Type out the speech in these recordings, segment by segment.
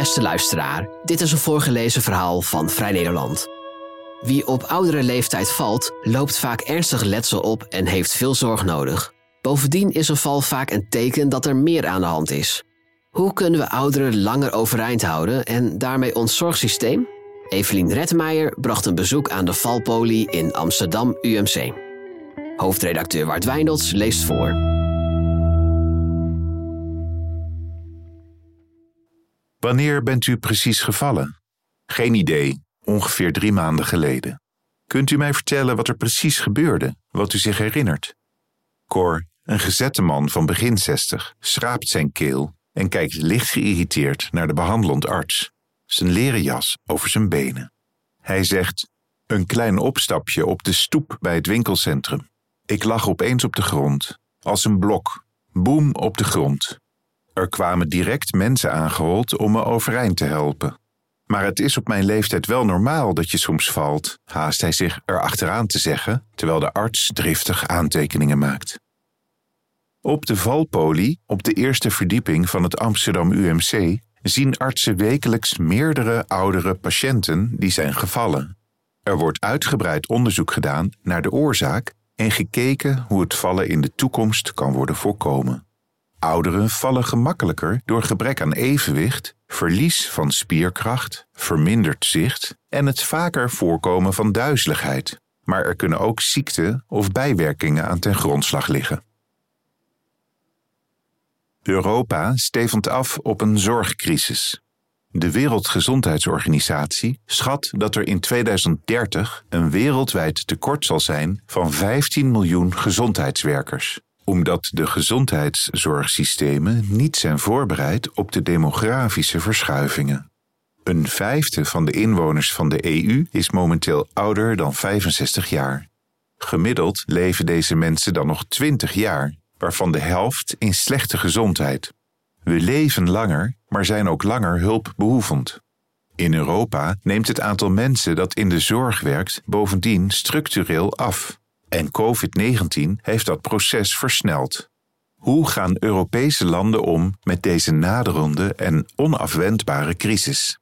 Beste luisteraar, dit is een voorgelezen verhaal van Vrij Nederland. Wie op oudere leeftijd valt, loopt vaak ernstig letsel op en heeft veel zorg nodig. Bovendien is een val vaak een teken dat er meer aan de hand is. Hoe kunnen we ouderen langer overeind houden en daarmee ons zorgsysteem? Evelien Retmeijer bracht een bezoek aan de valpolie in Amsterdam UMC. Hoofdredacteur Wart Wijnolds leest voor. Wanneer bent u precies gevallen? Geen idee, ongeveer drie maanden geleden. Kunt u mij vertellen wat er precies gebeurde, wat u zich herinnert? Cor, een gezette man van begin zestig, schraapt zijn keel en kijkt licht geïrriteerd naar de behandelend arts, zijn leren jas over zijn benen. Hij zegt: Een klein opstapje op de stoep bij het winkelcentrum. Ik lag opeens op de grond, als een blok, boem op de grond. Er kwamen direct mensen aangehold om me overeind te helpen. Maar het is op mijn leeftijd wel normaal dat je soms valt, haast hij zich erachteraan te zeggen, terwijl de arts driftig aantekeningen maakt. Op de valpolie, op de eerste verdieping van het Amsterdam UMC, zien artsen wekelijks meerdere oudere patiënten die zijn gevallen. Er wordt uitgebreid onderzoek gedaan naar de oorzaak en gekeken hoe het vallen in de toekomst kan worden voorkomen. Ouderen vallen gemakkelijker door gebrek aan evenwicht, verlies van spierkracht, verminderd zicht en het vaker voorkomen van duizeligheid. Maar er kunnen ook ziekte of bijwerkingen aan ten grondslag liggen. Europa stevend af op een zorgcrisis. De Wereldgezondheidsorganisatie schat dat er in 2030 een wereldwijd tekort zal zijn van 15 miljoen gezondheidswerkers, omdat de gezondheidszorgsystemen niet zijn voorbereid op de demografische verschuivingen. Een vijfde van de inwoners van de EU is momenteel ouder dan 65 jaar. Gemiddeld leven deze mensen dan nog 20 jaar, waarvan de helft in slechte gezondheid. We leven langer, maar zijn ook langer hulpbehoevend. In Europa neemt het aantal mensen dat in de zorg werkt bovendien structureel af. En COVID-19 heeft dat proces versneld. Hoe gaan Europese landen om met deze naderende en onafwendbare crisis?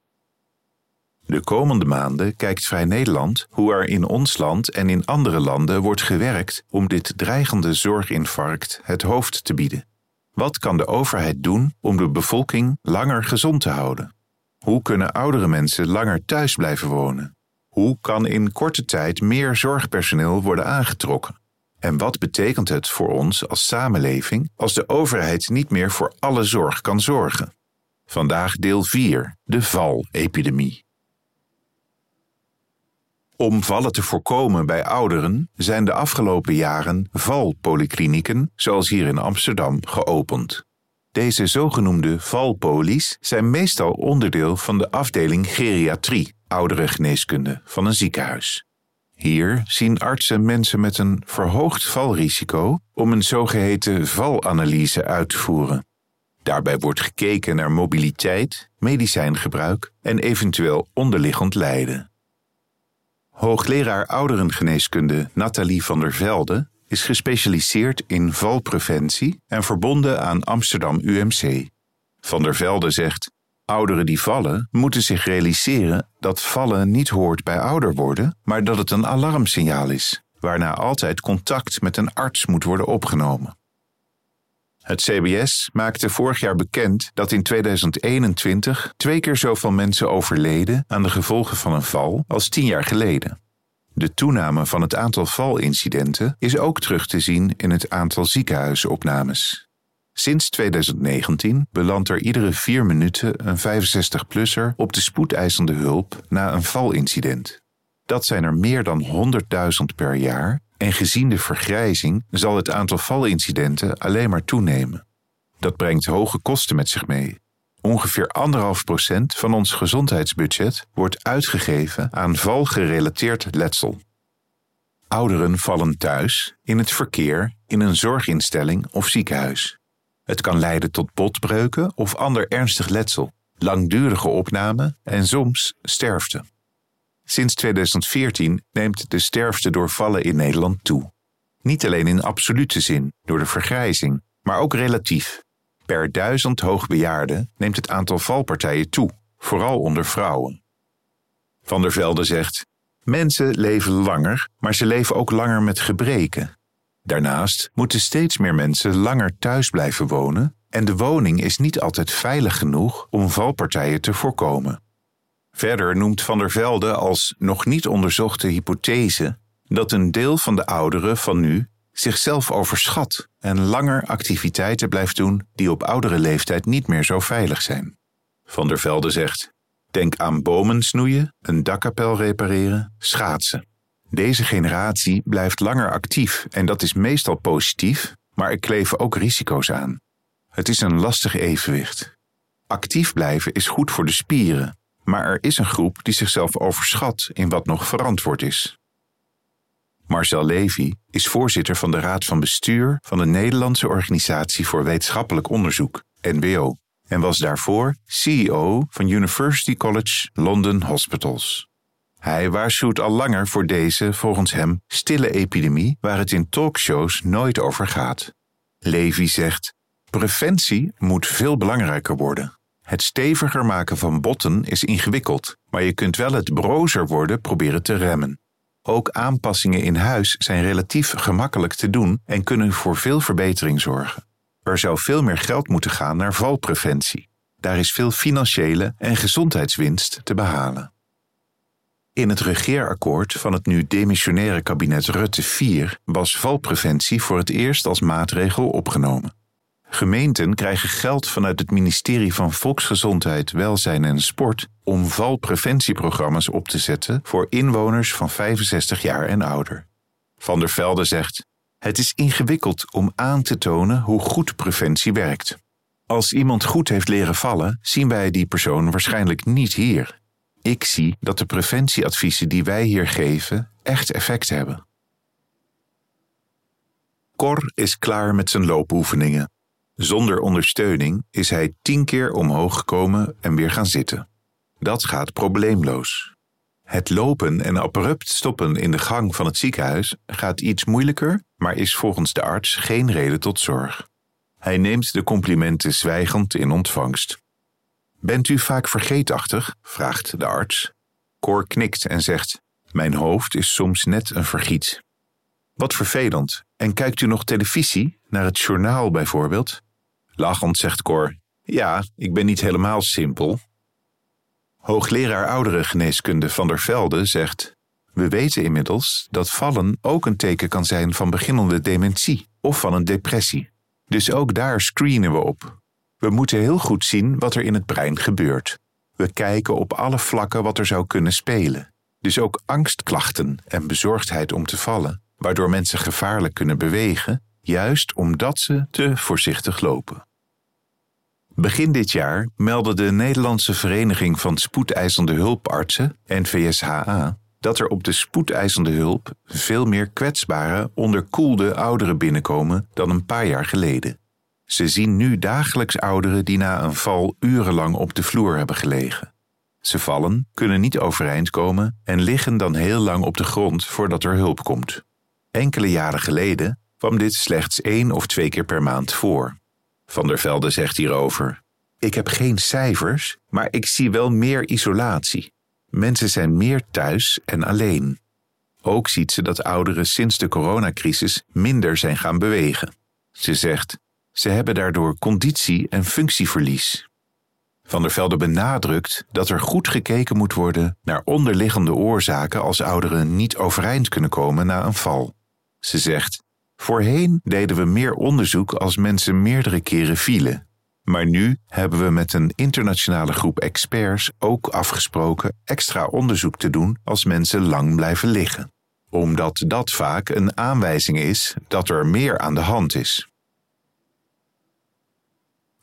De komende maanden kijkt Vrij Nederland hoe er in ons land en in andere landen wordt gewerkt om dit dreigende zorginfarct het hoofd te bieden. Wat kan de overheid doen om de bevolking langer gezond te houden? Hoe kunnen oudere mensen langer thuis blijven wonen? Hoe kan in korte tijd meer zorgpersoneel worden aangetrokken? En wat betekent het voor ons als samenleving als de overheid niet meer voor alle zorg kan zorgen? Vandaag deel 4, de valepidemie. Om vallen te voorkomen bij ouderen zijn de afgelopen jaren valpolyklinieken, zoals hier in Amsterdam, geopend. Deze zogenoemde valpolies zijn meestal onderdeel van de afdeling geriatrie, ouderengeneeskunde, van een ziekenhuis. Hier zien artsen mensen met een verhoogd valrisico om een zogeheten valanalyse uit te voeren. Daarbij wordt gekeken naar mobiliteit, medicijngebruik en eventueel onderliggend lijden. Hoogleraar ouderengeneeskunde Nathalie van der Velde is gespecialiseerd in valpreventie en verbonden aan Amsterdam UMC. Van der Velde zegt: Ouderen die vallen moeten zich realiseren dat vallen niet hoort bij ouder worden, maar dat het een alarmsignaal is, waarna altijd contact met een arts moet worden opgenomen. Het CBS maakte vorig jaar bekend dat in 2021 twee keer zoveel mensen overleden aan de gevolgen van een val als tien jaar geleden. De toename van het aantal valincidenten is ook terug te zien in het aantal ziekenhuisopnames. Sinds 2019 belandt er iedere vier minuten een 65-plusser op de spoedeisende hulp na een valincident. Dat zijn er meer dan 100.000 per jaar en gezien de vergrijzing zal het aantal valincidenten alleen maar toenemen. Dat brengt hoge kosten met zich mee. Ongeveer anderhalf procent van ons gezondheidsbudget wordt uitgegeven aan valgerelateerd letsel. Ouderen vallen thuis, in het verkeer, in een zorginstelling of ziekenhuis. Het kan leiden tot botbreuken of ander ernstig letsel, langdurige opname en soms sterfte. Sinds 2014 neemt de sterfte door vallen in Nederland toe. Niet alleen in absolute zin, door de vergrijzing, maar ook relatief. Per duizend hoogbejaarden neemt het aantal valpartijen toe. vooral onder vrouwen. Van der Velde zegt: Mensen leven langer, maar ze leven ook langer met gebreken. Daarnaast moeten steeds meer mensen langer thuis blijven wonen en de woning is niet altijd veilig genoeg om valpartijen te voorkomen. Verder noemt Van der Velde als nog niet onderzochte hypothese dat een deel van de ouderen van nu zichzelf overschat en langer activiteiten blijft doen die op oudere leeftijd niet meer zo veilig zijn. Van der Velde zegt: Denk aan bomen snoeien, een dakkapel repareren, schaatsen. Deze generatie blijft langer actief en dat is meestal positief, maar er kleven ook risico's aan. Het is een lastig evenwicht. Actief blijven is goed voor de spieren, maar er is een groep die zichzelf overschat in wat nog verantwoord is. Marcel Levy is voorzitter van de Raad van Bestuur van de Nederlandse Organisatie voor Wetenschappelijk Onderzoek, NWO, en was daarvoor CEO van University College London Hospitals. Hij waarschuwt al langer voor deze, volgens hem, stille epidemie waar het in talkshows nooit over gaat. Levy zegt: Preventie moet veel belangrijker worden. Het steviger maken van botten is ingewikkeld, maar je kunt wel het brozer worden proberen te remmen. Ook aanpassingen in huis zijn relatief gemakkelijk te doen en kunnen voor veel verbetering zorgen. Er zou veel meer geld moeten gaan naar valpreventie. Daar is veel financiële en gezondheidswinst te behalen. In het regeerakkoord van het nu demissionaire kabinet Rutte 4 was valpreventie voor het eerst als maatregel opgenomen. Gemeenten krijgen geld vanuit het ministerie van Volksgezondheid, Welzijn en Sport om valpreventieprogramma's op te zetten voor inwoners van 65 jaar en ouder. Van der Velde zegt: Het is ingewikkeld om aan te tonen hoe goed preventie werkt. Als iemand goed heeft leren vallen, zien wij die persoon waarschijnlijk niet hier. Ik zie dat de preventieadviezen die wij hier geven echt effect hebben. Cor is klaar met zijn loopoefeningen. Zonder ondersteuning is hij tien keer omhoog gekomen en weer gaan zitten. Dat gaat probleemloos. Het lopen en abrupt stoppen in de gang van het ziekenhuis gaat iets moeilijker, maar is volgens de arts geen reden tot zorg. Hij neemt de complimenten zwijgend in ontvangst. Bent u vaak vergeetachtig? vraagt de arts. Cor knikt en zegt: Mijn hoofd is soms net een vergiet. Wat vervelend. En kijkt u nog televisie, naar het journaal bijvoorbeeld? Lachend zegt Cor: Ja, ik ben niet helemaal simpel. Hoogleraar ouderengeneeskunde van der Velde zegt: We weten inmiddels dat vallen ook een teken kan zijn van beginnende dementie of van een depressie. Dus ook daar screenen we op. We moeten heel goed zien wat er in het brein gebeurt. We kijken op alle vlakken wat er zou kunnen spelen. Dus ook angstklachten en bezorgdheid om te vallen, waardoor mensen gevaarlijk kunnen bewegen, juist omdat ze te voorzichtig lopen. Begin dit jaar meldde de Nederlandse Vereniging van Spoedeisende Hulpartsen, NVSHA, dat er op de spoedeisende hulp veel meer kwetsbare, onderkoelde ouderen binnenkomen dan een paar jaar geleden. Ze zien nu dagelijks ouderen die na een val urenlang op de vloer hebben gelegen. Ze vallen, kunnen niet overeind komen en liggen dan heel lang op de grond voordat er hulp komt. Enkele jaren geleden kwam dit slechts één of twee keer per maand voor. Van der Velde zegt hierover: Ik heb geen cijfers, maar ik zie wel meer isolatie. Mensen zijn meer thuis en alleen. Ook ziet ze dat ouderen sinds de coronacrisis minder zijn gaan bewegen. Ze zegt: Ze hebben daardoor conditie- en functieverlies. Van der Velde benadrukt dat er goed gekeken moet worden naar onderliggende oorzaken als ouderen niet overeind kunnen komen na een val. Ze zegt: Voorheen deden we meer onderzoek als mensen meerdere keren vielen. Maar nu hebben we met een internationale groep experts ook afgesproken extra onderzoek te doen als mensen lang blijven liggen. Omdat dat vaak een aanwijzing is dat er meer aan de hand is.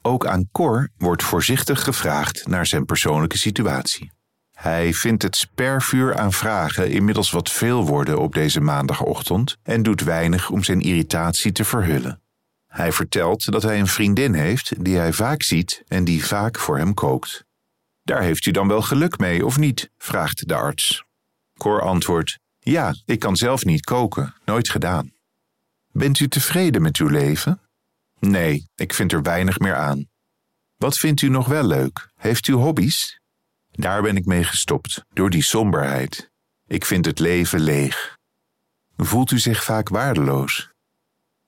Ook aan Cor wordt voorzichtig gevraagd naar zijn persoonlijke situatie. Hij vindt het spervuur aan vragen inmiddels wat veel worden op deze maandagochtend en doet weinig om zijn irritatie te verhullen. Hij vertelt dat hij een vriendin heeft die hij vaak ziet en die vaak voor hem kookt. Daar heeft u dan wel geluk mee, of niet? vraagt de arts. Cor antwoordt: Ja, ik kan zelf niet koken, nooit gedaan. Bent u tevreden met uw leven? Nee, ik vind er weinig meer aan. Wat vindt u nog wel leuk? Heeft u hobby's? Daar ben ik mee gestopt, door die somberheid. Ik vind het leven leeg. Voelt u zich vaak waardeloos?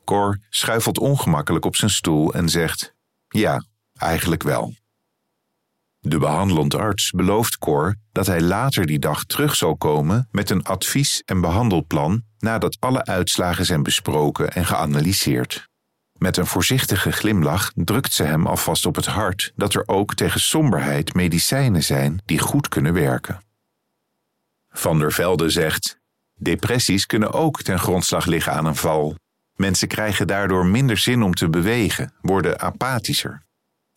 Cor schuifelt ongemakkelijk op zijn stoel en zegt: Ja, eigenlijk wel. De behandelend arts belooft Cor dat hij later die dag terug zal komen met een advies- en behandelplan nadat alle uitslagen zijn besproken en geanalyseerd. Met een voorzichtige glimlach drukt ze hem alvast op het hart dat er ook tegen somberheid medicijnen zijn die goed kunnen werken. Van der Velde zegt: Depressies kunnen ook ten grondslag liggen aan een val. Mensen krijgen daardoor minder zin om te bewegen, worden apathischer.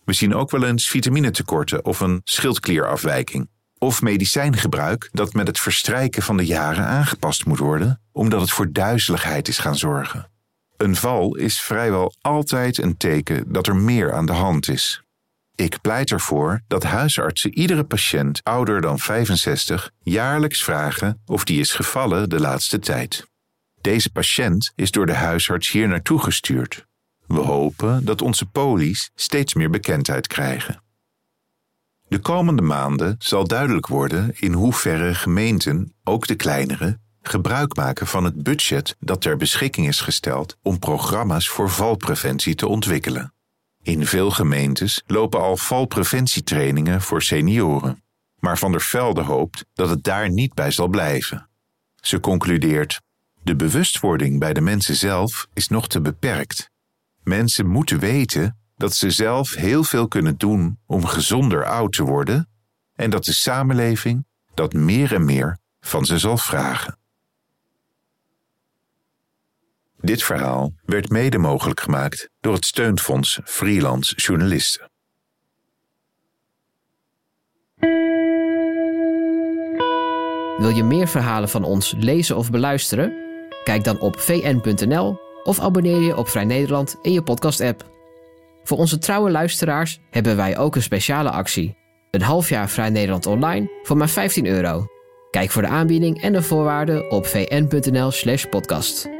We zien ook wel eens vitaminetekorten of een schildklierafwijking. Of medicijngebruik dat met het verstrijken van de jaren aangepast moet worden, omdat het voor duizeligheid is gaan zorgen. Een val is vrijwel altijd een teken dat er meer aan de hand is. Ik pleit ervoor dat huisartsen iedere patiënt ouder dan 65 jaarlijks vragen of die is gevallen de laatste tijd. Deze patiënt is door de huisarts hier naartoe gestuurd. We hopen dat onze polies steeds meer bekendheid krijgen. De komende maanden zal duidelijk worden in hoeverre gemeenten, ook de kleinere, gebruik maken van het budget dat ter beschikking is gesteld om programma's voor valpreventie te ontwikkelen. In veel gemeentes lopen al valpreventietrainingen voor senioren, maar Van der Velde hoopt dat het daar niet bij zal blijven. Ze concludeert: de bewustwording bij de mensen zelf is nog te beperkt. Mensen moeten weten dat ze zelf heel veel kunnen doen om gezonder oud te worden en dat de samenleving dat meer en meer van ze zal vragen. Dit verhaal werd mede mogelijk gemaakt door het steunfonds Freelance Journalisten. Wil je meer verhalen van ons lezen of beluisteren? Kijk dan op vn.nl of abonneer je op Vrij Nederland in je podcast-app. Voor onze trouwe luisteraars hebben wij ook een speciale actie. Een half jaar Vrij Nederland online voor maar 15 euro. Kijk voor de aanbieding en de voorwaarden op vn.nl/podcast.